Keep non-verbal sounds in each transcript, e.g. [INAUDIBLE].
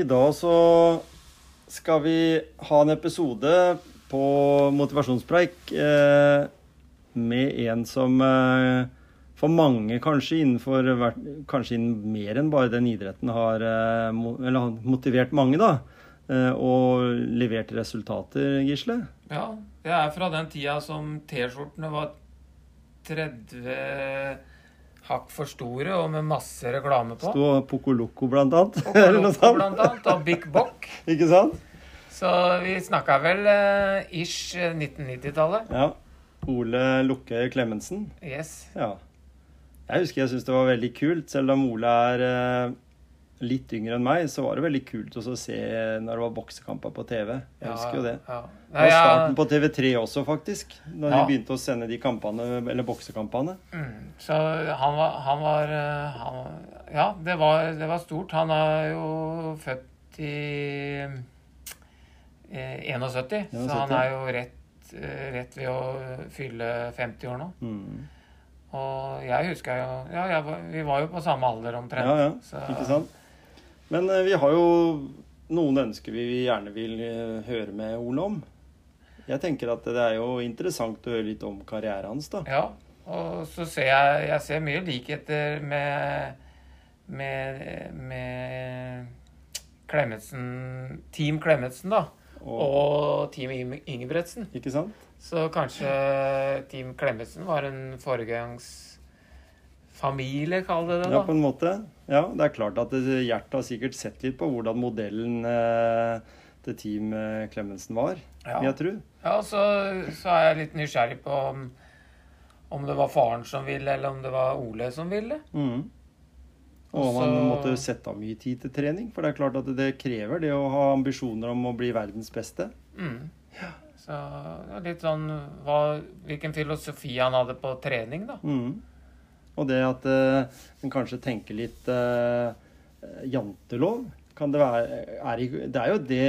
I dag så skal vi ha en episode på motivasjonspreik eh, med en som eh, for mange kanskje innenfor kanskje innen mer enn bare den idretten har eh, har motivert mange, da. Eh, og levert resultater, Gisle. Ja, det er fra den tida som T-skjortene var 30 hakk for store og med masse reklame på. Sto Poco Loco blant annet. Poco [LAUGHS] sånt. blant annet, og Big Bock. [LAUGHS] Ikke sant? Så vi snakka vel uh, ish 1990-tallet. Ja. Ole Lukke Klemetsen. Yes. Ja. Jeg husker jeg syntes det var veldig kult. Selv om Ole er eh, litt yngre enn meg, så var det veldig kult å se når det var boksekamper på TV. Jeg husker jo det. Ja. Det var starten på TV3 også, faktisk. Når Ja. de begynte å sende de kampene, eller boksekampene. mm, så han var, han var eh, han, Ja, det var, det var stort. Han er jo født i eh, 71, så han er jo rett, eh, rett ved å fylle 50 år nå. Mm. Og jeg husker jo Ja, jeg vi var jo på samme alder omtrent. Ja, ja. så- Ikke sant? Men eh, vi har jo noen ønsker vi gjerne vil eh, høre med Ole om. Jeg tenker at det er jo interessant å høre litt om karrieren hans, da. Ja, og så ser jeg Jeg ser mye likheter med med, med Klemetsen Team Klemetsen, da. Og, Og Team Ingebretsen. ikke sant? Så kanskje Team Klemetsen var en foregangsfamilie, kall det det, da. Ja, på en måte. Ja, det er klart at det- Gjert har sikkert sett litt på hvordan modellen eh, til Team eh, Klemetsen var, Ja. jeg tro. Ja, så, så er jeg litt nysgjerrig på om, om det var faren som ville, eller om det var Ole som ville. Mm. Og om han måtte sette av mye tid til trening. For det er klart at det krever det å ha ambisjoner om å bli verdens beste. Mm. Så er litt sånn hva, hvilken filosofi han hadde på trening, da. Mm. Og det at uh, en kanskje tenker litt uh, jantelov kan det, være, er, det er jo det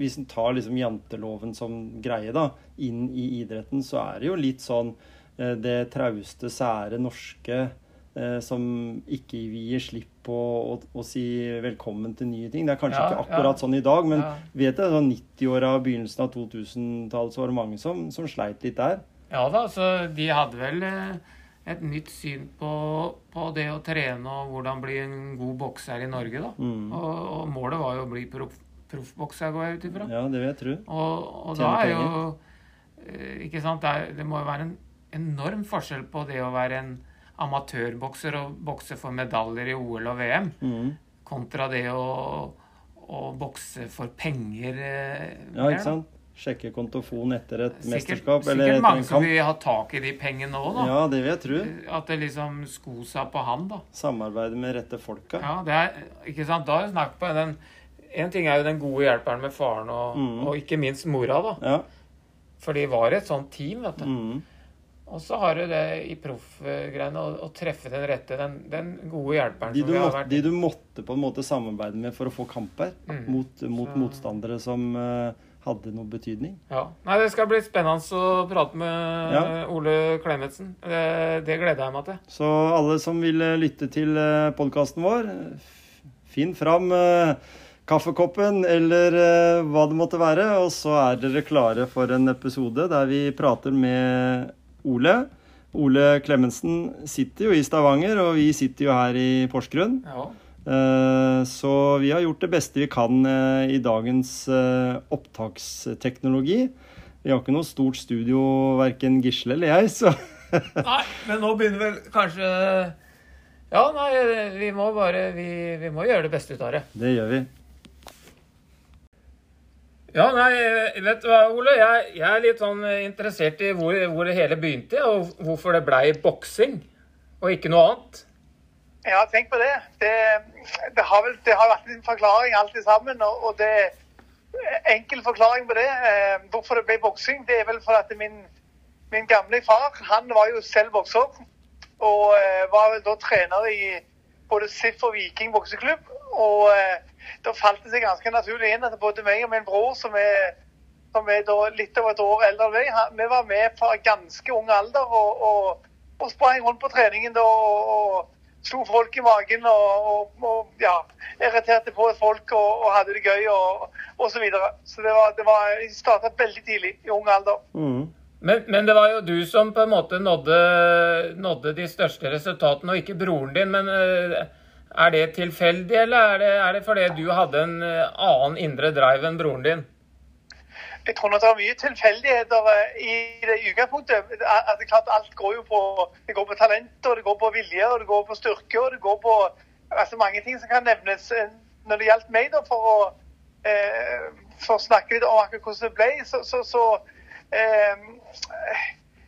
Hvis en tar liksom janteloven som greie da, inn i idretten, så er det jo litt sånn eh, det trauste, sære norske som ikke gir slipp på å, å si velkommen til nye ting. Det er kanskje Ja, ikke akkurat ja. sånn i dag, men Ja. vet jeg, sånn 90-åra, begynnelsen av 2000-tallet, så var det mange som, som sleit litt der. Ja da, så de hadde vel eh, et nytt syn på, på det å trene og hvordan bli en god bokser i Norge, da. Mm. Og, og målet var jo å bli proff, proffbokser, går jeg ut ifra. Ja, det vil jeg tro. Og, og da er jo eh, Ikke sant, det, er, det må jo være en enorm forskjell på det å være en amatørbokser og bokse for medaljer i OL og VM, Mm. kontra det å, å bokse for penger. eh, Ja, ikke sant? Sjekke kontofon etter et Sikkert, mesterskap eller sikkert etter mange en som vil ha tak i de pengene òg, da. Ja, det vil jeg tro. At det liksom sko seg på han, da. Samarbeide med rette folka. Ja, det er, ikke sant? Da har vi snakket på den En ting er jo den gode hjelperen med faren, og, Mm. og ikke minst mora, da. Ja. For de var et sånt team, vet du. Mm. Og så har du det i proffgreiene å, treffe den rette, den, den gode hjelperen De, som du vi har måtte, de du måtte på en måte samarbeide med for å få kamper Mm. mot, mot motstandere som eh, hadde noe betydning. Ja. Nei, det skal bli spennende å prate med Ja. Ole Klemetsen. Det, det gleder jeg meg til. Så alle som vil eh, lytte til podkasten vår, eh, finn fram eh, kaffekoppen eller eh, hva det måtte være, og så er dere klare for en episode der vi prater med Ole. Ole Klemetsen sitter jo i Stavanger, og vi sitter jo her i Porsgrunn. Ja. Eh, Så vi har gjort det beste vi kan eh, i dagens eh, opptaksteknologi. Vi har ikke noe stort studio, verken Gisle eller jeg, så [LAUGHS] Nei, men nå begynner vel kanskje Ja, nei, vi må bare Vi, vi må gjøre det beste ut av det. det gjør vi. Ja, nei, vet du hva, Ole? Jeg, jeg er litt sånn interessert i hvor, hvor det hele begynte, og hvorfor det blei boksing, og ikke noe annet. Ja, tenk på det. Det, det, har, vel, det har vært en forklaring alt sammen. Og, og det enkel forklaring på det. Eh, hvorfor det ble boksing, det er vel for at min, min gamle far han var jo selv bokser. Og eh, var vel da trener i både SIF og Viking bokseklubb. Og eh, da falt det seg ganske naturlig inn at både meg og min bror, som er, som er litt over et år eldre enn meg, vi var med fra ganske ung alder og, og, og sprang rundt på treningen og, og slo folk i magen og, og, og ja, irriterte på folk og, og hadde det gøy og, osv. så videre. Så det var, det var, jeg starta veldig tidlig, i ung alder. Mm. Men, men det var jo du som på en måte nådde, nådde de største resultatene, og ikke broren din. Men eh, er det tilfeldig, eller er det, er det fordi du hadde en eh, annen indre drive enn broren din? Jeg tror det er mye tilfeldigheter eh, i det utgangspunktet. At det klart Alt går jo på det går på talent, og det går på vilje, og det går på styrke, og det går på altså mange ting som kan nevnes. Eh, Når det gjaldt meg, da, for å, eh, for å snakke litt om akkurat hvordan det ble, så, så, så eh,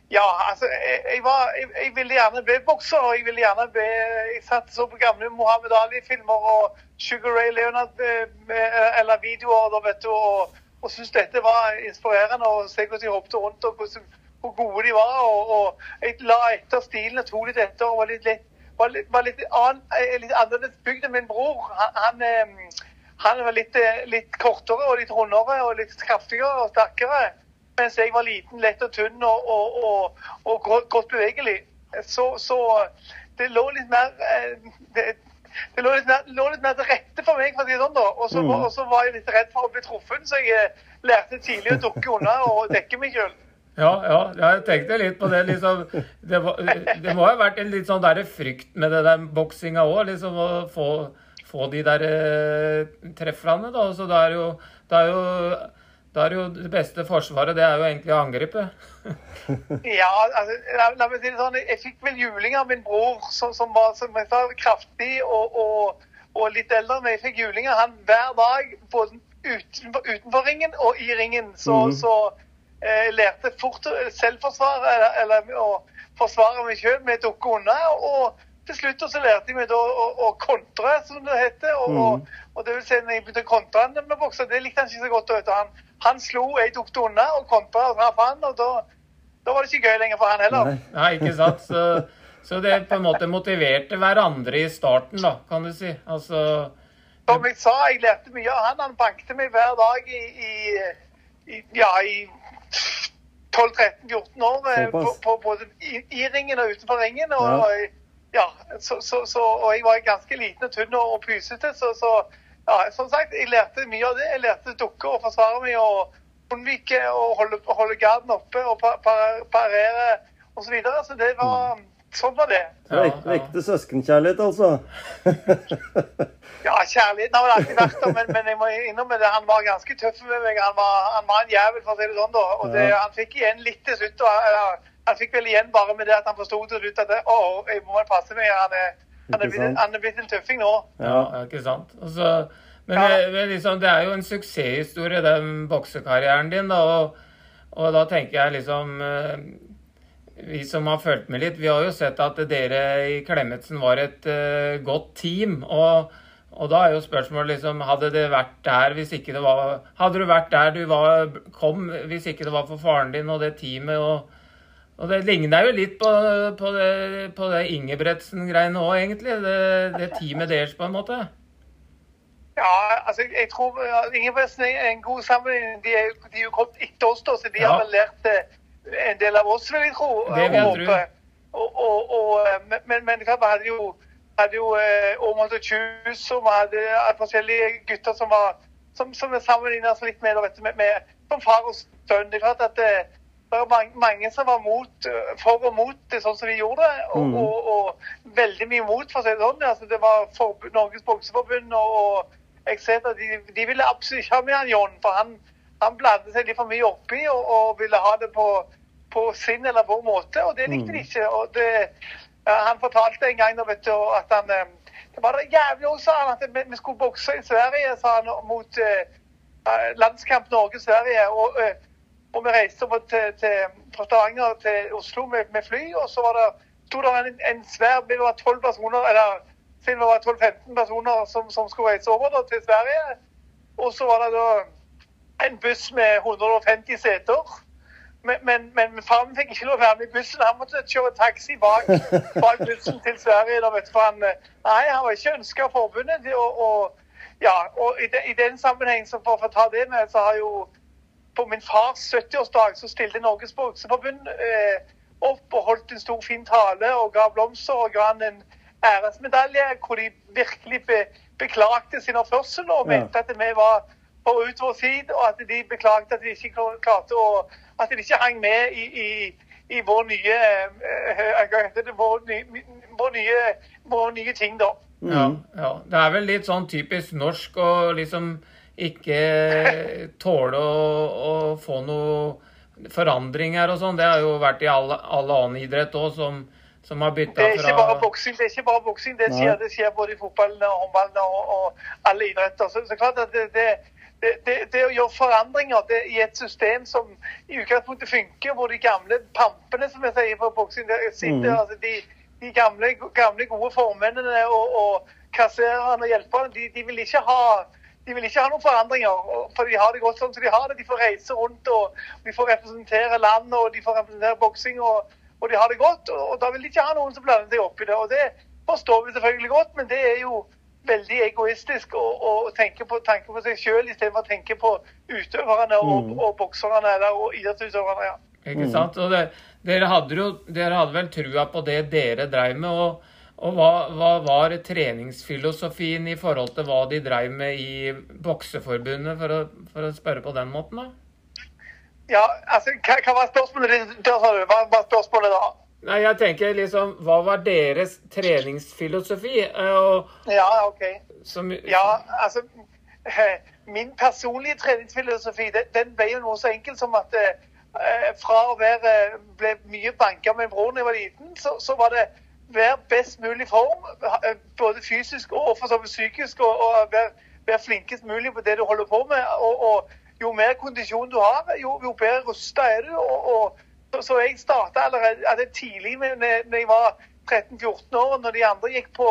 Ja, altså jeg, jeg, var, jeg, jeg ville gjerne bli bokser, og jeg ville gjerne bli Jeg satt så på gamle Mohammed Ali-filmer og Sugar Ray Leonard eh, eller videoer, da, vet du. og og syntes dette var inspirerende og se hvordan de hoppet rundt og hvordan, hvor gode de var. Og, og jeg la etter stilen og tok litt etter og var litt, litt, var litt, var litt, annen, eh, litt annerledes bygd enn min bror. Han, han, eh, han var eh, litt kortere og litt rundere og litt kraftigere og sterkere. Mens jeg var liten, lett og tynn og, og, og, godt, bevegelig. Så, så det lå litt mer det, det lå litt, mer, lå litt mer til rette for meg, for å si det sånn. da. Og så, Mm. var jeg litt redd for å bli truffet, så jeg eh, lærte tidlig å dukke unna og dekke meg sjøl. Ja, ja, jeg tenkte litt på det. liksom. Det, var, det må ha vært en litt sånn der frykt med det der boksinga òg, liksom å få, få de der eh, treffene, da. Så det er jo det er jo da er jo det beste forsvaret, det er jo egentlig å angripe. [LAUGHS] Ja, altså, la, la meg si det sånn. Jeg fikk vel juling av min bror, som, som var som jeg sa, kraftig og, og, og litt eldre. Men jeg fikk juling av han hver dag, både utenfor, utenfor ringen og i ringen. Så, mm. så eh, jeg lærte fort selvforsvar, eller, eller å forsvare meg sjøl med å dukke unna. Og til slutt så lærte jeg meg da å, å kontre, som det heter. Og, og, og det vil si, når jeg begynte å kontre han med bokser, det likte han ikke så godt. Vet du. Han, han slo, jeg tok det unna og kom traff han. og da da var det ikke gøy lenger for han heller. Nei. Nei, ikke sant? Så, så det på en måte motiverte hverandre i starten, da, kan du si. Altså Som jeg sa, jeg lærte mye av han. Han bankte meg hver dag i, i, i ja, i 12-13-14 år. eh, På, på, både i, i ringen og utenfor ringen. Og, Ja. ja, så, så, så, og jeg var ganske liten og tynn og, og pysete, så, så ja, som sagt, jeg lærte mye av det. Jeg lærte dukker dukke og forsvare meg og unnvike og holde, holde garden oppe og par, par, parere osv. Så, videre. så det var Sånn var det. Ja, ja. Ekte søskenkjærlighet, altså. [LAUGHS] Ja, kjærligheten har vel alltid vært der, men, men jeg må innrømme det, han var ganske tøff med meg. Han var, han var en jævel, for å si det sånn. da. Og det, Ja. Han fikk igjen litt til slutt. Og, eller, han fikk vel igjen bare med det at han forsto til slutt at å, jeg må passe meg. Han er, han er, blitt, han er blitt en tøffing nå. Ja, ikke sant. Altså, men Ja. liksom, det er jo en suksesshistorie, den boksekarrieren din. da, og, og da tenker jeg liksom eh, Vi som har fulgt med litt, vi har jo sett at dere i Klemetsen var et uh, godt team. og og da er jo spørsmålet liksom, hadde det vært der hvis ikke det var Hadde du vært der du var, kom hvis ikke det var for faren din og det teamet og og det ligner jo litt på, på det, på det Ingebretsen-greiene òg, egentlig. Det, det teamet deres, på en måte. Ja, altså, jeg tror Ingebretsen Ingebrigtsen er en god sammenligning. De er, jo- de er jo kommet etter oss, da, så de Ja. har vel lært eh, en del av oss, vil jeg tro. Det vil jeg tro. Og, og, og, men- men, vi hadde jo, hadde jo eh, Åmot og Kjus, og vi hadde forskjellige gutter som var som, som vi oss litt med, vet med, med som far og sønn. Det er klart at eh, det var mange, mange som var mot, eh, for og mot det sånn som vi gjorde det. Og, mm. og, og veldig mye mot, for å si det sånn. Altså, det var for, Norges bokseforbund og, jeg de, de ville absolutt ikke ha med han John, for han, han blandet seg litt for mye oppi og, ville ha det på, på sin eller vår måte, og det likte de ikke. og det, Han fortalte en gang vet du, at han eh, Det var det jævlig òg, sa han, at vi, vi skulle bokse i Sverige, sa han, mot eh, eh, landskamp Norge-Sverige. Og, eh, og vi reiste til, til, fra Stavanger til Oslo med, med fly. Og så var det, sto det en, en svær det var 12 personer, eller siden vi var 12-15 personer som, som skulle reise over da, til Sverige. Og så var det da en buss med 150 seter. Men, men, men faren fikk ikke lov å være med i bussen. Han måtte kjøre taxi bak, bak bussen til Sverige. Da, vet du, for han, nei, han var ikke ønska forbundet. Og, Og, ja, og i, de, i den sammenheng, så for å ta det med, så har jo på min fars 70-årsdag så stilte Norges Bokseforbund eh, opp og holdt en stor, fin tale og ga blomster og ga han en æresmedalje hvor de virkelig be, beklagte sin oppførsel og mente at vi var på ut vår side, og at de beklagte at de ikke klarte å At de ikke hang med i, i, i vår nye eh, det, vår, vår, nye, vår nye ting, da. Ja, ja. Det er vel litt sånn typisk norsk å liksom ikke tåle å, å få noe forandringer og sånn. Det har jo vært i all, all annen idrett òg, som, som har Det er ikke fra bare boksing, det er ikke bare boksing. Det skjer, det skjer både i fotballen og håndballen og, og alle idretter. Så, så klart at det, det, det, det, det å gjøre forandringer det, i et system som i utgangspunktet funker, hvor de gamle pampene, som jeg sier på boksing, der sitter, mm. altså de, de gamle, gamle gode formennene og, og kassererne og hjelperne, de, de vil ikke ha de vil ikke ha noen forandringer, for de har det godt sånn som de har det. De får reise rundt og de får representere landet og de får representere boksing. og og de har det godt, og og da vil de ikke ha noen som blander seg opp i det. Og det forstår vi selvfølgelig godt, men det er jo veldig egoistisk å, å tenke, på, tenke på seg sjøl istedenfor å tenke på utøverne og, Mm. og bokserne eller og idrettsutøverne. ja. Ikke sant? Og det, dere, hadde jo, dere hadde vel trua på det dere dreiv med. Og, og hva, hva var treningsfilosofien i forhold til hva de drev med i Bokseforbundet, for å, for å spørre på den måten, da? Ja, altså, hva, hva var spørsmålet ditt? Sa du? Hva var spørsmålet da? Nei, jeg tenker liksom Hva var deres treningsfilosofi? Eh, Og, Ja, OK. som, Ja, altså eh, [LAUGHS] Min personlige treningsfilosofi den, den ble jo noe så enkelt som at eh, fra å være ble mye banka med broren da jeg var liten, så, så var det være best mulig form, eh, både fysisk og for psykisk, og, og være, være flinkest mulig på det du holder på med. Og, og jo mer kondisjon du har, jo, jo bedre rusta er du. og, så, så jeg starta allerede tidlig med, når jeg var 13-14 år, når de andre gikk på,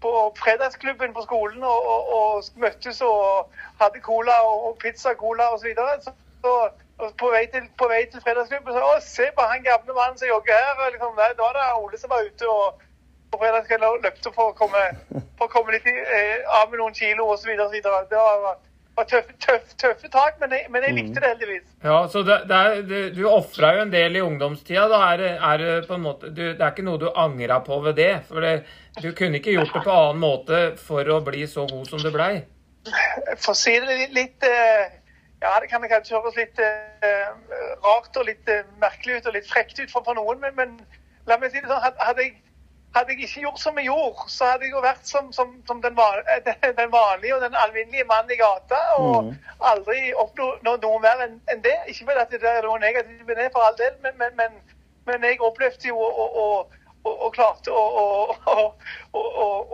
på fredagsklubben på skolen og, og, møttes og hadde cola og, og pizza, cola osv. Så, videre. så og på vei til, på vei til fredagsklubben sa å, se på han gamle mannen som jogger her. og Liksom, nei, da var det Ole som var ute og på fredagskvelden og løpte for å komme, for å komme litt i, eh, av med noen kilo osv. Det var, var tøffe, tøff, tøffe tak, men jeg, men jeg likte det heldigvis. Ja, så det, det er, du, Du ofra jo en del i ungdomstida. da er, er det på en måte, du, det er ikke noe du angra på ved det? For det, du kunne ikke gjort det på annen måte for å bli så god som du blei? For å si det litt, litt eh, Ja, det kan kanskje høres litt eh, rart og litt eh, merkelig ut og litt frekt ut for, for noen, men, men la meg si det sånn. Hadde, jeg, hadde jeg ikke gjort som jeg gjorde, så hadde jeg jo vært som, som, som den, eh, den vanlige og den alminnelige mannen i gata. Og aldri oppnådd noe, mer enn en det. Ikke fordi det er noe negativt med det, for all del, men, men, men, men jeg opplevde jo å, å, og klarte å,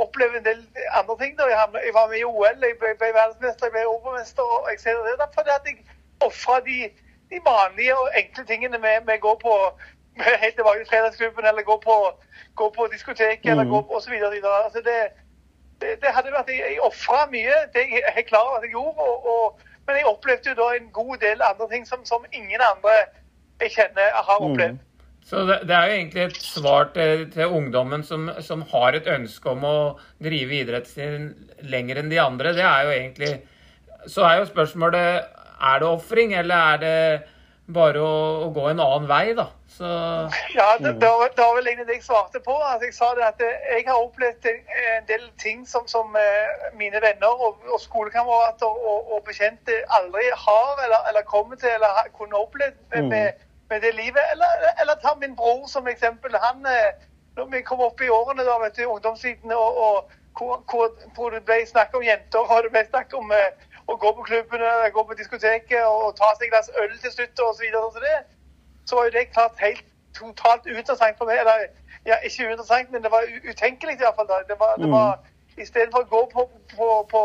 oppleve en del andre ting. Da. Jeg, var med i OL, jeg ble, ble verdensmester, jeg ble europamester. og jeg ser det derfor at jeg ofra de, de vanlige og enkle tingene med, med å gå på med helt tilbake til fredagsklubben, eller gå på, gå på diskoteket, eller gå på osv. Altså det, det, det hadde vært, Jeg, jeg ofra mye, det er jeg helt klar over at jeg gjorde. Og, og, men jeg opplevde jo da en god del andre ting som, som ingen andre jeg kjenner har opplevd. Så det, det er jo egentlig et svar til, til ungdommen som, som har et ønske om å drive idretten sin lenger enn de andre. Det er jo egentlig Så er jo spørsmålet er det ofring, eller er det bare å, å gå en annen vei, da? Så Ja, det, det, var, det var vel egentlig det jeg svarte på. Altså, jeg sa det at eh, jeg har opplevd en, en del ting som, som eh, mine venner og, og skolekamerater og, og bekjente aldri har eller, eller kommer til eller kunne opplevd med, med, med det livet. Eller, eller ta min bror som eksempel. Han, eh, når vi kom opp i årene, da, vet du, ungdomstiden, og, og hvor, hvor, hvor det ble snakk om jenter, og det ble snakk om eh, å gå på klubben, eller gå på diskoteket og ta seg et glass øl til slutt og så. Så, det, så var jo det klart helt totalt uinteressant for meg. Eller ja, ikke uinteressant, men det var utenkelig i hvert fall. Da. Det var, det var Istedenfor å gå på, på, på,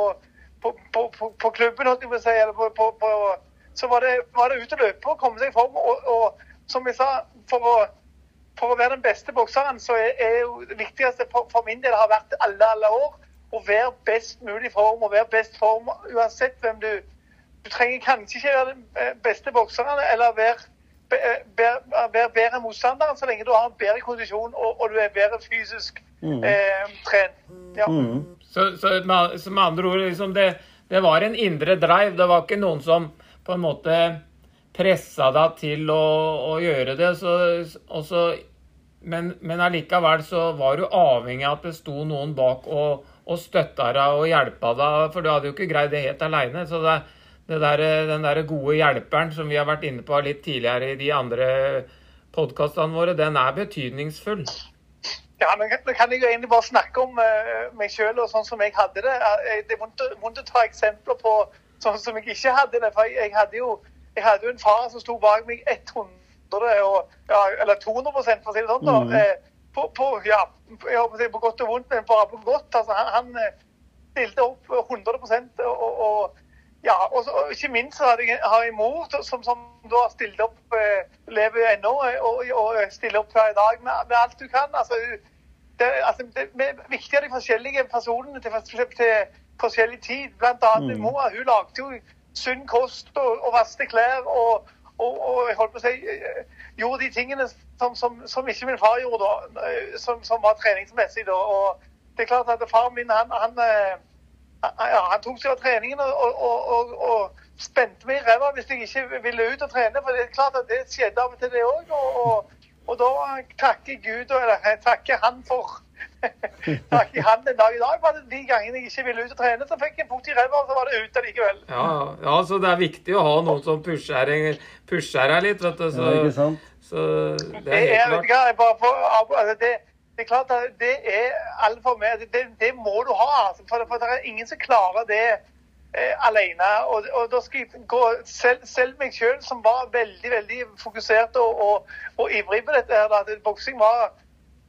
på, på, på, på klubben, holdt jeg på å si, eller på, på, på, så var det, var det ut og løpe og komme seg i form. Og, og som jeg sa, for å, for å være den beste bokseren, så er, er jo det viktigste for, for min del har vært alle, alle år å være best mulig form og være best form uansett hvem du Du trenger kanskje ikke være den eh, beste bokseren eller være være bedre enn motstanderen så lenge du har en bedre kondisjon og, og du er bedre fysisk Mm. eh, trent. Ja. Mm. Så, så, med, så med andre ord, liksom det, det var en indre drive. Det var ikke noen som på en måte pressa deg til å, å gjøre det. Så, så, men, men allikevel så var du avhengig av at det sto noen bak og, og støtta deg og hjelpa deg, for du hadde jo ikke greid det helt aleine. Så det, det der, den der gode hjelperen som vi har vært inne på litt tidligere i de andre podkastene våre, den er betydningsfull. Ja, Nå kan jeg jo egentlig bare snakke om eh, meg sjøl og sånn som jeg hadde det. Eh, Det er vondt å ta eksempler på sånn som jeg ikke hadde det. For jeg, hadde, jo, jeg hadde jo en far som sto bak meg 100 og, ja, eller 200 for å si det sånn. da. Mhm. Eh, På, på, ja, på godt og vondt, men bare på godt. Altså, han, han eh, stilte opp 100 og, og, ja, og, så, og ikke minst har jeg, har jeg mor som, som da har stilt opp, eh, lever ennå, og, og stiller opp hver dag med, med alt du kan. Altså, det, altså, det er viktig av de forskjellige personene til, til forskjellig tid. Blant annet Mm. mor. Hun lagde jo sunn kost og, og vaste klær og, og, og jeg holdt på å si, eh, gjorde de tingene som, som, som ikke min far gjorde, da, eh, som, som var treningsmessig. Da. Og det er klart at faren min han, han han, han tok seg av treningen og, og, spente meg i ræva hvis jeg ikke ville ut og trene. For det er klart at det skjedde av og til, det òg. Og, og, og da takker Gud, eller jeg takker han for [LAUGHS] takker hand en dag i dag. For de gangene jeg ikke ville ut og trene, så fikk jeg en fot i ræva, og så var det ute likevel. Ja, ja, så det er viktig å ha noen som pusher deg, pusher litt, vet du. Så, Ja, ikke sant? så det er helt vet klart. jeg bare får, altså det, det er klart at det er alfa og omega. Det, det må du ha. Altså, for, for det er ingen som klarer det eh, alene. Og, og da skal jeg gå selv, selv meg sjøl, som var veldig veldig fokusert og, og, og ivrig på dette, her, at boksing var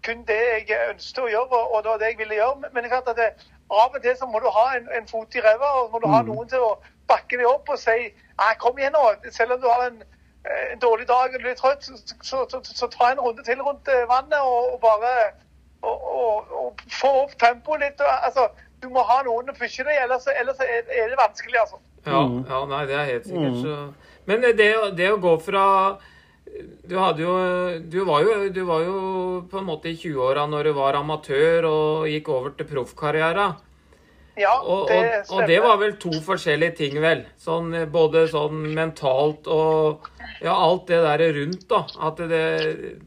kun det jeg ønsket å gjøre, og, det var det jeg ville gjøre. Men det er klart at det, av og til så må du ha en, en fot i ræva, og må du ha noen til å bakke deg opp og si «Nei, kom igjen nå, selv om du har en, eh, en dårlig dag og du er trøtt, så, så, så, så ta en runde til rundt eh, vannet og, og bare og, og, og få opp tempoet litt. og, Altså, du må ha noen å pushe deg, ellers, ellers er, er det vanskelig, altså. Ja, Mm. ja, nei, det er helt sikkert. Så. Men det, det å gå fra du, hadde jo, du, var jo, du var jo på en måte i 20-åra når du var amatør og gikk over til proffkarriere. Ja, Og, det og, stemmer. og det var vel to forskjellige ting, vel? Sånn, både sånn mentalt og ja, alt det der rundt, da. At det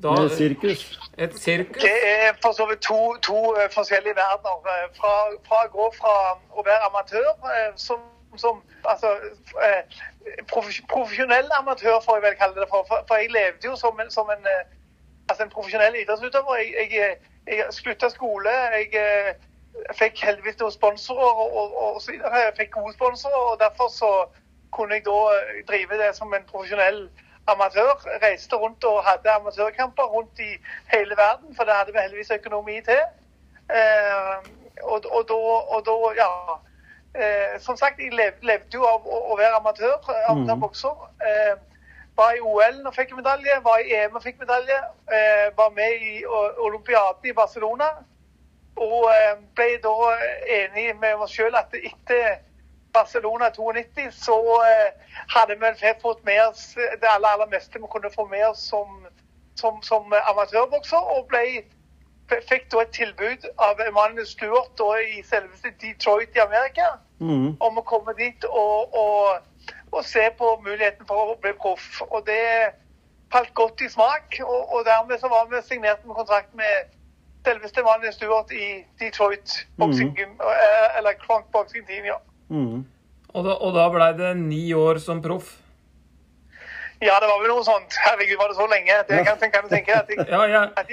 da, Et sirkus. Et sirkus? Det er for så vidt to, to eh, forskjellige verdener. Eh, Fra, fra å gå fra å være amatør eh, som, som altså, eh, profesjonell amatør, får jeg vel kalle det for. For, jeg levde jo som en, som en, eh, altså en profesjonell idrettsutøver. Jeg, jeg, jeg slutta skole. Jeg jeg fikk heldigvis noen sponsorer og, og, og så videre. Jeg fikk gode sponsorer, og derfor så kunne jeg da eh, drive det som en profesjonell amatør. Reiste rundt og hadde amatørkamper rundt i hele verden, for det hadde vi heldigvis økonomi til. Eh, og, og, da, og da, ja eh, Som sagt, jeg lev, levde jo av å, å være amatør, eh, amatørbokser. Eh, var i OL og fikk medalje, var i EM og fikk medalje. Eh, var med i olympiaden i Barcelona. Og eh, ble da enig med oss sjøl at etter Barcelona 92 så eh, hadde vi fått med oss det aller, aller meste vi kunne få med oss som, som, som amatørbokser. Og ble, fikk da et tilbud av Emanuel Stewart da, i selveste Detroit i Amerika Mm. om å komme dit og, og, og se på muligheten for å bli proff. Og det falt godt i smak, og, og dermed så var vi signert med kontrakt med selveste Emanuel Stewart i Detroit boxing, mm. eller Cronk Boxing Team, ja. Mm. Og da, og da blei det ni år som proff. Ja, det var vel noe sånt. Herregud, var det så lenge? Det kan, kan du tenke at jeg, at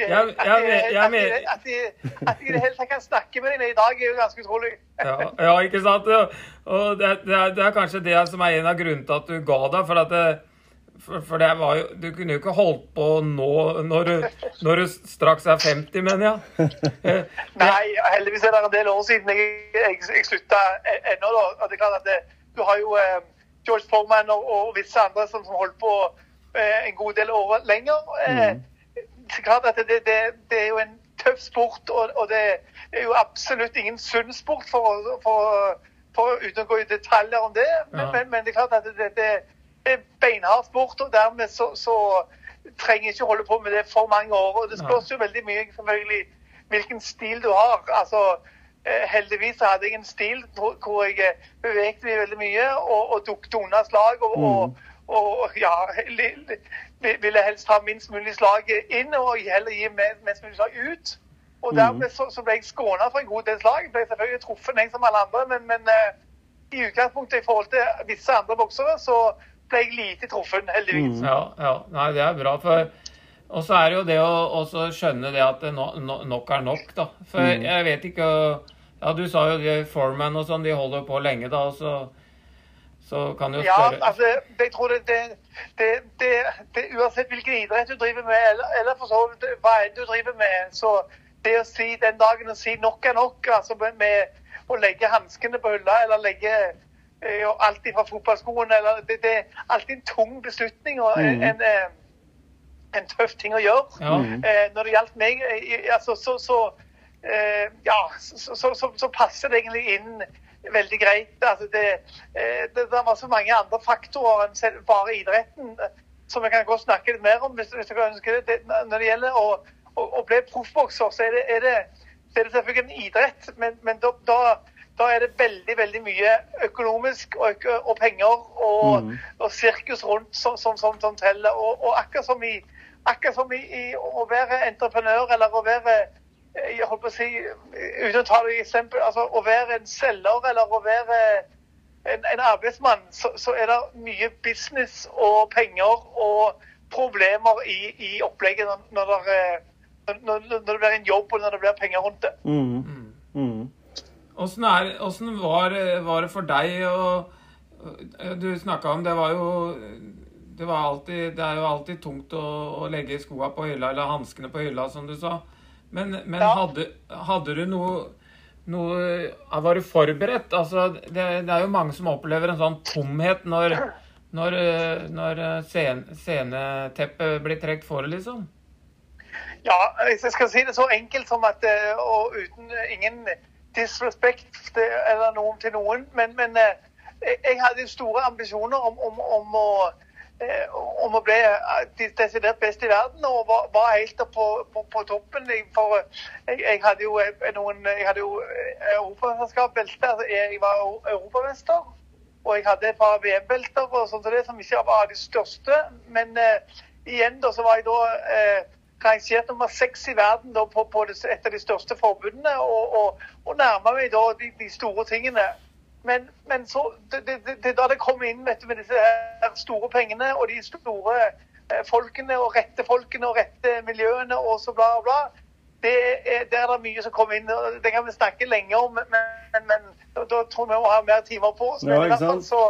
jeg, i det hele tatt kan snakke med deg i dag, er jo ganske utrolig. ja, ja, ikke sant? Og det, det, er, det er kanskje det som er en av grunnene til at du ga deg. For at det, For, for det var jo Du kunne jo ikke holdt på nå når du, når du straks er 50, mener jeg. Eh, [LAUGHS] Nei, heldigvis er det en del år siden jeg, jeg, jeg slutta ennå. da. Og det er klart at det, Du har jo eh, George Foreman og, og visse andre som, som holdt på eh, en god del år lenger. Eh, det klart at det, det, det er jo en tøff sport, og, og det er jo absolutt ingen sunn sport, for, for, for, uten å gå i detaljer om det. Men, Ja. men, men det er klart at det, det, det er beinhard sport, og dermed så, så trenger ikke holde på med det for mange år. Og det spørs jo veldig mye selvfølgelig hvilken stil du har. Altså, heldigvis så hadde jeg en stil hvor jeg bevegde meg veldig mye og, og dukket unna slag. Og, og, og ja, li- li- ville helst ha minst mulig slag inn og heller gi me- mest mulig slag ut. Og dermed så, så ble jeg skåna for en god del slag. Jeg ble selvfølgelig truffet jeg som alle andre, men, men uh, i utgangspunktet i forhold til visse andre boksere, så ble jeg lite truffet, heldigvis. Ja, ja. Nei, det er bra. for og så er det jo det å også skjønne det at det no, no, nok er nok, da. For jeg vet ikke Ja, du sa jo det, Foreman og sånn, de holder på lenge, da, og så, så kan jo Ja, altså, jeg tror det, det, det, det, det Uansett hvilken idrett du driver med, eller, eller for så vidt hva enn du driver med, så det å si den dagen å si nok er nok, altså med, med å legge hanskene på hylla, eller legge eh, alt fra fotballskoene, eller det, det er alltid en tung beslutning og en, en, eh, en tøff ting å gjøre. Ja. Eh, når det gjaldt meg, eh, altså, så, så, eh, ja, så, så, så, så passer det egentlig inn veldig greit. Altså, det, eh, det, det var så mange andre faktorer enn selv bare idretten, eh, som jeg kan godt snakke litt mer om hvis, hvis dere ønsker det. det. Når det gjelder å, å, å bli proffbokser, så er det, er, det, er det selvfølgelig en idrett, men, men da, da da er det veldig veldig mye økonomisk og, og penger og, og sirkus rundt som, som, som, som teller. Og, og akkurat som, i, akkurat som i, i å være entreprenør eller å være eh, jeg holdt på å si, uten å ta det i eksempel, altså å være en selger eller å være en, en arbeidsmann, så, så er det mye business og penger og problemer i, i opplegget når, når, det, når, når det blir en jobb og når det blir penger rundt det. Mm. Mm. Er- åssen var, var det for deg å Du snakka om det var jo det, var alltid, det er jo alltid tungt å, å legge skoa på hylla, eller hanskene på hylla, som du sa. Men, men Ja. hadde, hadde du noe, noe Var du forberedt? Altså, det, det er jo mange som opplever en sånn tomhet når, når, eh, når eh, scen, sceneteppet blir trukket for, liksom. Ja, hvis jeg skal si det så enkelt som at eh, Og uten ingen disrespekt eller noen til noen, men, men jeg hadde store ambisjoner om, om, om å om å bli eh, de- desidert best i verden, og var, var helt på, på, på toppen. For eh, jeg, jeg hadde jo eh, noen Jeg hadde jo eh, europamesterskapsbelte. Altså, jeg var eu- europamester. Og jeg hadde et par VM-belter og sånt det, som ikke var de største. Men eh, igjen da, så var jeg da eh, rangert nummer seks i verden da, på, på det, et av de største forbundene, og, og, og nærma meg da de, de store tingene. Men, men så, det, det, det, det, da det kom inn du, med disse her store pengene og de store eh, folkene og rette folkene og rette miljøene og så bla, bla, det er, der er det mye som kommer inn. og Det kan vi snakke lenge om, men, men, da, da tror vi må ha mer timer på oss. Men Ja, i hvert ikke fall så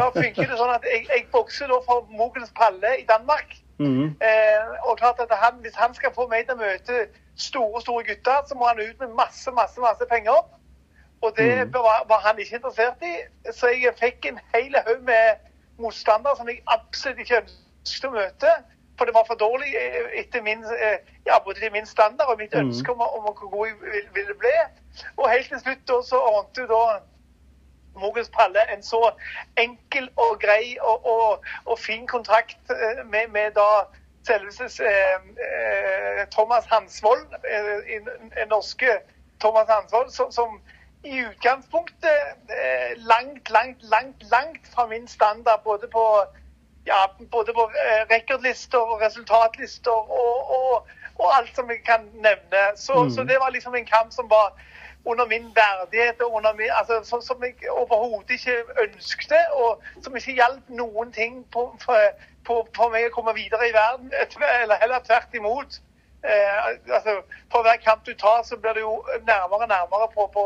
da funker det sånn at jeg, jeg bokser da for Mogens Palle i Danmark. Mm. Eh, og klart at han, Hvis han skal få meg til å møte store store gutter, så må han ut med masse masse, masse penger. Og det var, var han ikke interessert i. Så jeg fikk en hel haug med motstandere som jeg absolutt ikke ønsket å møte. For det var for dårlig eh, etter min, eh, ja, både min standard og mitt ønske om, om hvor god jeg vil- ville bli. Og helt til slutt da, så ordnet jo da Mogens Palle en så enkel og grei og, og, og fin kontrakt eh, med, med da selveste eh, Thomas Hansvold, eh, en norske Thomas Hansvold, som, som i utgangspunktet eh, langt, langt, langt, langt fra min standard, både på ja, både på eh, rekordlister og resultatlister og, og, og alt som jeg kan nevne. Så, så det var liksom en kamp som var under min verdighet og under min, altså, som, som jeg overhodet ikke ønskte, og som ikke hjalp noen ting på, på, på, meg å komme videre i verden, eller heller tvert imot. Eh, altså, for hver kamp du tar, så blir du jo nærmere og nærmere på, på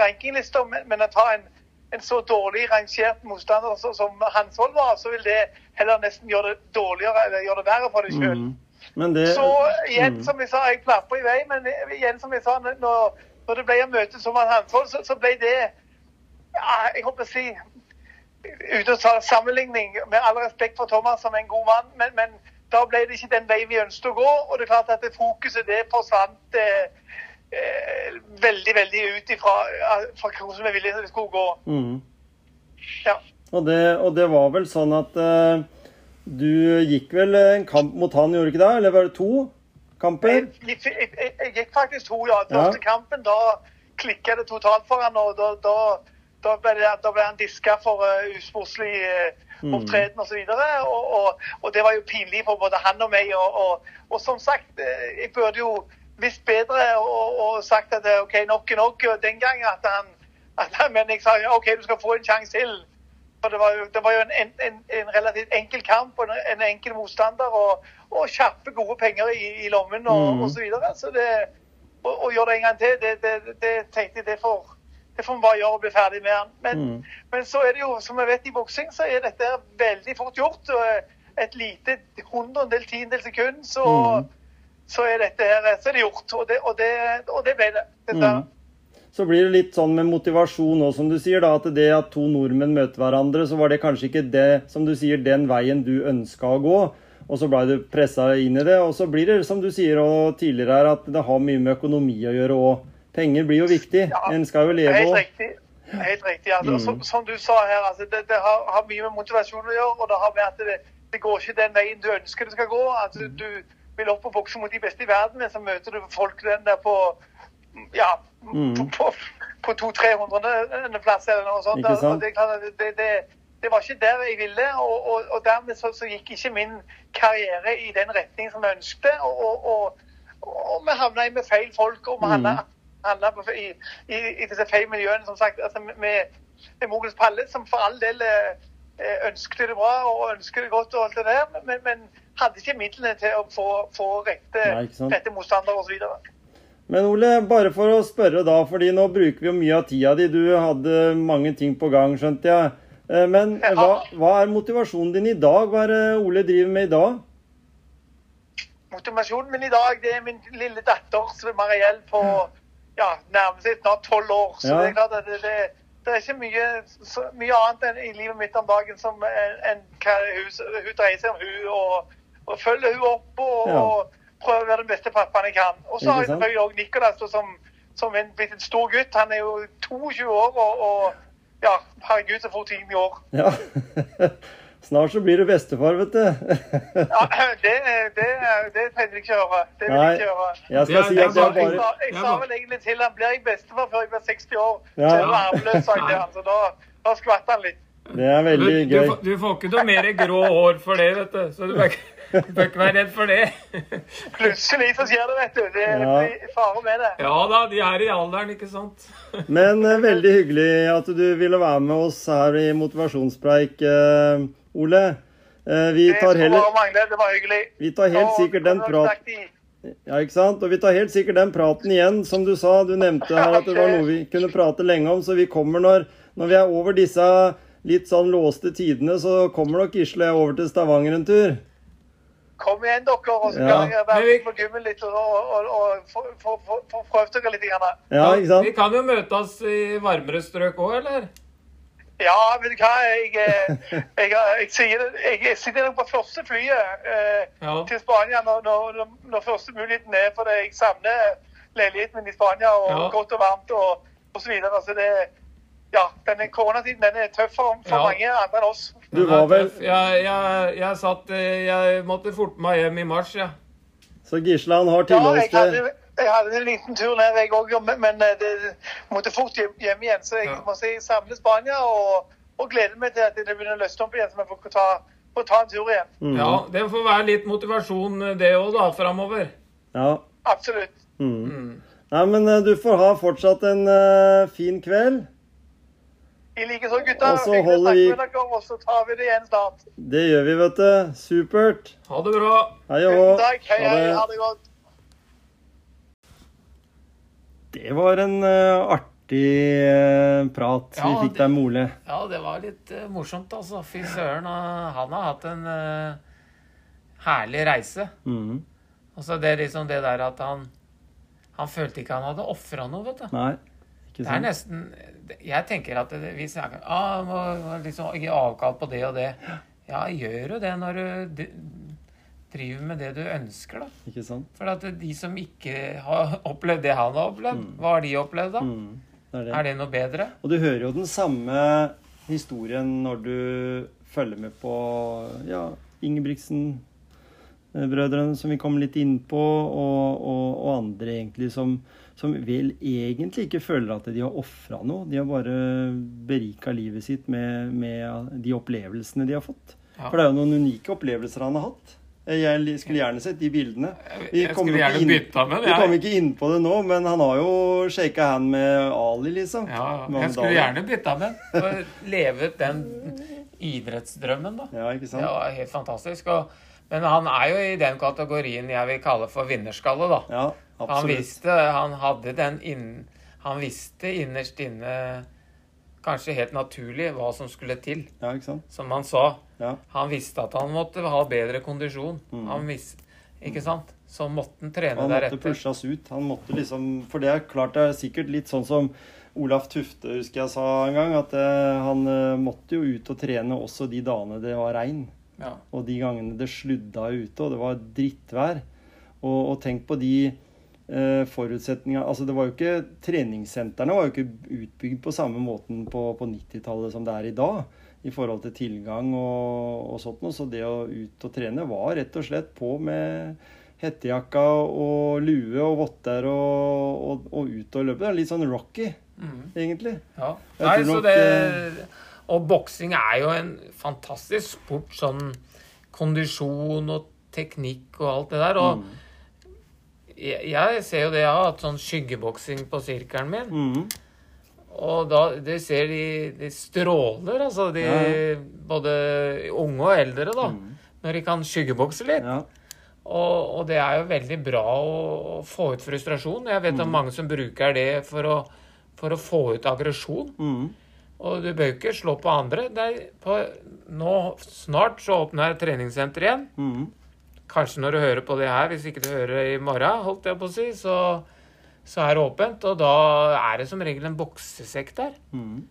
rankinglister, men, men å ta en en så dårlig rangert motstander som, som Hansvold var, så vil det heller nesten gjøre det dårligere eller gjøre det verre for deg sjøl. Mm. Det Så igjen, Mm. som jeg sa, jeg klapper i vei, men igjen, som jeg sa, når, når det ble å møte som Hansvold, så, så ble det ja, Jeg håper å si Uten å ta sammenligning, med all respekt for Thomas som en god mann, men, men da ble det ikke den veien vi ønsket å gå. Og det er klart at det fokuset det forsvant eh, eh, veldig, veldig ut ifra eh, fra hvordan vi ville det skulle gå. mm. Ja. og, det, og det var vel sånn at eh, du gikk vel en kamp mot han, gjorde du ikke det? Eller var det to kamper? Jeg, jeg, jeg, jeg, gikk faktisk to, ja. Første Ja. kampen, da klikka det totalt for han, og da, da, da, ble, det, da ble han diska for uh, usportslig uh, opptreden osv. Og, og, og, og det var jo pinlig for både han og meg. Og, og, og som sagt, eh, jeg burde jo visst bedre og, sagt at eh, OK, nok er nok den gangen. At han, at han, men jeg sa ja, OK, du skal få en sjanse til. For det var jo, det var jo en, en, en, relativt enkel kamp og en, en enkel motstander. Og, og kjappe, gode penger i, i lommen og, Mm. og så videre. Så det, å, gjøre det en gang til, det, det, det tenkte jeg det får, det får vi bare gjøre og bli ferdig med han. Men, Mm. men så er det jo, som vi vet i boksing, så er dette veldig fort gjort. Et lite hundredel, tiendedel sekund, så, Mm. så er dette her så er det gjort. Og det, og det, og det ble det. Dette. Mm. Så blir det litt sånn med motivasjon òg, som du sier. da, At det at to nordmenn møter hverandre, så var det kanskje ikke det, som du sier, den veien du ønska å gå. Og så blei du pressa inn i det. Og så blir det, som du sier og tidligere her, at det har mye med økonomi å gjøre òg. Penger blir jo viktig. Ja, En skal jo leve Helt riktig. Helt riktig. Altså, Mm. som, som du sa her, altså, det, det har, har mye med motivasjon å gjøre. Og det har at det, det går ikke den veien du ønsker det skal gå. Altså, du vil opp og bokse mot de beste i verden, men så møter du folk den der på ja, Mm. på, på, på 200-300-plass eller noe sånt. Og det, det, det, det var ikke der jeg ville, og, og, og dermed så, så gikk ikke min karriere i den retning som jeg ønsket. Og, og, vi havna med feil folk, og vi Mm. Havna på, i, i, i disse feil miljøene. som sagt, altså med, med Mogens Palle, som for all del eh, ønsket det bra og ønsket det godt, og alt det der, men, men hadde ikke midlene til å få, få rette, Nei, rette motstandere osv. Men Ole, bare for å spørre da, fordi nå bruker vi jo mye av tida di. Du hadde mange ting på gang, skjønte jeg. Eh, Men hva, hva er motivasjonen din i dag? Hva er det Ole driver med i dag? Motivasjonen min i dag det er min lille datter er Mariell på ja, nærmest seg snart tolv år. Så Ja. det er klart at det, det, det er ikke mye, så, mye annet i livet mitt om dagen som enn hva hun, dreier seg om hun og, og følger hun opp og, Ja. og prøver å være den beste pappaen jeg kan. Og så har jeg selvfølgelig òg Nicolas som, som er blitt en stor gutt. Han er jo 22 år og, og ja, herregud så fort tiden går. Ja. [LAUGHS] Snart så blir du bestefar, vet du. [LAUGHS] Ja, det, det, det trenger jeg ikke høre. Det vil jeg ikke høre. Jeg skal si er- at det er jeg Jeg bare sa, jeg sa vel egentlig til han blir jeg bestefar før jeg blir 60 år. Ja. Så er arveløs, sa jeg til han. Så da, da skvatt han litt. Det er veldig du, gøy. Du, du får ikke noe mer grå hår for det, vet du. Så du bør ikke, bør ikke være redd for det. Plutselig så skjer det, vet du. Det Ja. blir fare med det. Ja da, de er i alderen, ikke sant? Men eh, veldig hyggelig at du ville være med oss her i Motivasjonspreik, eh, Ole. Eh, vi tar heller. Vi tar helt sikkert den og det var prat... sagt i- Ja, ikke sant? Og vi tar helt sikkert den praten igjen, som du sa. Du nevnte her at det var noe vi [LAUGHS] kunne prate lenge om, så vi kommer når, når vi er over disse litt sånn låste tidene, så kommer nok Gisle over til Stavanger en tur. Kom igjen, dere, og så Ja. kan jeg være med på gymmen litt og, og, og få- få- få- få prøvd dere litt. Grann. Ja, ikke sant? Vi kan jo møtes i varmere strøk òg, eller? Ja, vet du hva. Jeg, jeg, jeg, jeg, sier det. jeg sitter nok på første flyet eh, Ja. til Spania når, når, når, første muligheten er. For jeg savner leiligheten min i Spania, og Ja. godt og varmt og, osv. så videre. Så det, ja, denne koronatiden den er tøff for, for Ja. mange andre enn oss. Du var vel. Jeg, jeg, jeg satt eh, Jeg måtte forte meg hjem i mars, jeg. Så Gisle han har Ja, jeg tilholdssted. Jeg hadde en liten tur ned, jeg òg, men, men eh, det måtte fort hjem, hjem igjen. Så jeg Ja. må si samle Spania og, og gleder meg til at det begynner å løsne opp igjen, så vi får ta, får ta en tur igjen. Mm. Ja, Det får være litt motivasjon, eh, det òg, da, framover. Ja. Absolutt. Mm. Mm. Nei, men eh, du får ha fortsatt en uh, fin kveld. I likeså, så, gutter. Og så holder vi- dere, og så tar vi det igjen snart. Det gjør vi, vet du. Supert. Ha det bra. Hei og hå. takk. Hei, Ha hei. det. Ha det godt. Det var en eh, artig eh, prat Ja, vi fikk deg der med Ole. Ja, det var litt eh, morsomt, altså. Fy søren. Han har hatt en herlig reise. Mm. Og så det er liksom det der at han Han følte ikke han hadde ofra noe, vet du. Nei, ikke sant. Det er nesten Jeg tenker at det, vi snakker ah, må, liksom gi avkall på det og det. Ja, gjør jo det når du driver med det du ønsker, da. Ikke sant? For at de som ikke har [LAUGHS] opplevd det han har opplevd, hva har de opplevd da? Mm. Det er det. Er det noe bedre? Og du hører jo den samme historien når du følger med på ja, Ingebrigtsen-brødrene, som vi kom litt inn på, og, og, og andre egentlig som, som vel egentlig ikke føler at de har ofra noe. De har bare berika livet sitt med, med de opplevelsene de har fått. Ja. For det er jo noen unike opplevelser han har hatt. Jeg skulle gjerne sett de bildene. Vi Jeg kommer skulle ikke gjerne bytta med Vi det. Jeg, ikke inn på det nå, men han har jo shaka hand med Ali, liksom. ja, ja. jeg skulle gjerne bytta med ham. leve ut den idrettsdrømmen, da. Ja, ikke sant? Det var helt fantastisk. Og, men han er jo i den kategorien jeg vil kalle for vinnerskalle, da. Ja, Han absolutt. visste, han hadde den inn, Han visste innerst inne, kanskje helt naturlig, hva som skulle til. Ja, ikke sant? Som han sa. Ja. Han visste at han måtte ha bedre kondisjon. Mm. Han visste, ikke sant? Så måtte han trene Han måtte deretter. pushes ut. Han måtte liksom For det er klart det er sikkert litt sånn som Olaf Tufte husker jeg sa en gang, at eh, han eh, måtte jo ut og trene også de dagene det var regn. Ja. Og de gangene det sludda ute, og det var drittvær. Og, og tenk på de eh, forutsetningene Altså, det var jo ikke Treningssentrene var jo ikke utbygd på samme måten på, på 90-tallet som det er i dag. I forhold til tilgang og, og sånt noe. Så det å ut og trene var rett og slett på med hettejakka og lue og votter og, og, og ut og løpe. Det er litt sånn Rocky, Mm. egentlig. Ja. Nei, nok, det Og boksing er jo en fantastisk sport, sånn kondisjon og teknikk og alt det der. Og Mm. jeg, jeg ser jo det, jeg har hatt sånn skyggeboksing på sirkelen min. Mhm. Og da du ser de, de stråler, altså. De, Ja, Både unge og eldre, da. Mm. Når de kan skyggebokse litt. Ja. Og, og det er jo veldig bra å, å få ut frustrasjon. Jeg vet Mm. om mange som bruker det for å, for å få ut aggresjon. Mm. Og du bør ikke slå på andre. Det på, nå Snart så åpner treningssenter igjen. Mhm. Kanskje når du hører på det her, hvis ikke du hører i morgen, holdt jeg på å si, så, så er det åpent. Og da er det som regel en boksesekk der. Mm.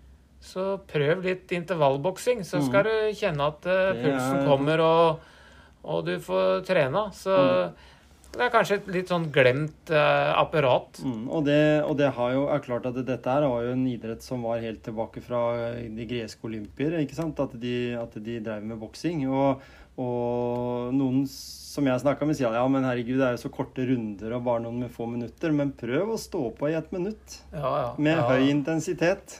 Så prøv litt intervallboksing, så skal du kjenne at uh, pulsen er- kommer, og, og du får trena. Så det er kanskje et litt sånn glemt uh, apparat. Mm, og, det, og det har jo, er klart at dette her var jo en idrett som var helt tilbake fra de greske olympier. ikke sant? At de, at de drev med boksing. Og, og noen som jeg snakka med, sier ja, men herregud, det er jo så korte runder og bare noen med få minutter. Men prøv å stå på i et minutt Ja, ja. med høy intensitet.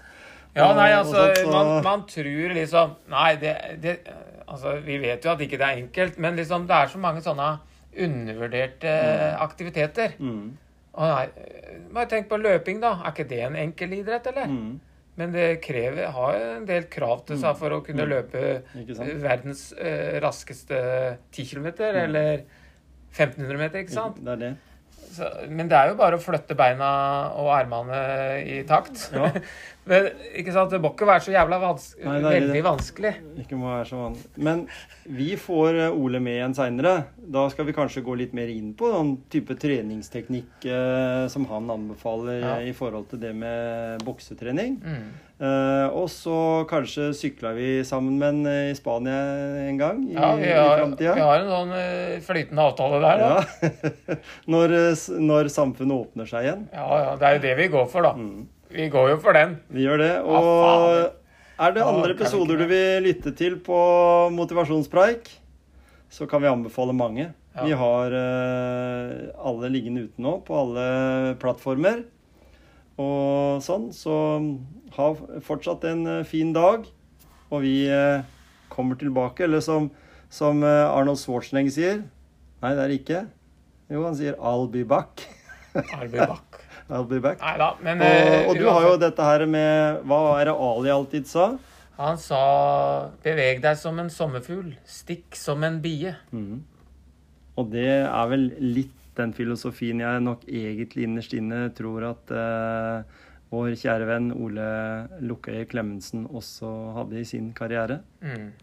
Ja, nei, altså, så- man, man tror liksom Nei, det, det Altså, vi vet jo at ikke det er enkelt, men liksom, det er så mange sånne undervurderte aktiviteter. Mm, Og nei, bare tenk på løping, da. Er ikke det en enkel idrett, eller? mm, Men det krever, har en del krav til seg for å kunne løpe verdens eh, raskeste 10 km, Mm. eller 1500 meter, ikke sant? Det er det. Så, men det er jo bare å flytte beina og armene i takt. Ja. [LAUGHS] men, ikke sant? Det må ikke være så jævla vanskelig, Nei, det er veldig vanskelig. Ikke må være så vanskelig. Men vi får eh, Ole med igjen seinere. Da skal vi kanskje gå litt mer inn på den type treningsteknikk eh, som han anbefaler Ja. eh, i forhold til det med boksetrening. Mm. Eh, og så kanskje sykler vi sammen med en eh, i Spania en gang i, Ja, vi i har, framtida. vi har en sånn flytende avtale der, da. Ja. [LAUGHS] når, når samfunnet åpner seg igjen. Ja, ja, det er jo det vi går for, da. Mm. Vi går jo for den. Vi gjør det. Og ah, er det andre ah, episoder du vil lytte til på motivasjonspreik, så kan vi anbefale mange. Ja. Vi har uh, alle liggende ute nå på alle plattformer. Og sånn. Så ha fortsatt en eh, fin dag. Og vi uh, kommer tilbake. Eller som, som Arnold Schwarzenegger sier Nei, det er ikke. Jo, han sier 'I'll be back'. I'll be Bakk. I'll be back. Neida, men Og, eh, og du har jo dette her med Hva er det Ali alltid sa? Han sa 'beveg deg som en sommerfugl, stikk som en bie'. Og det er vel litt den filosofien jeg nok egentlig innerst inne tror at eh, vår kjære venn Ole Lukkøye Klemetsen også hadde i sin karriere. Mm.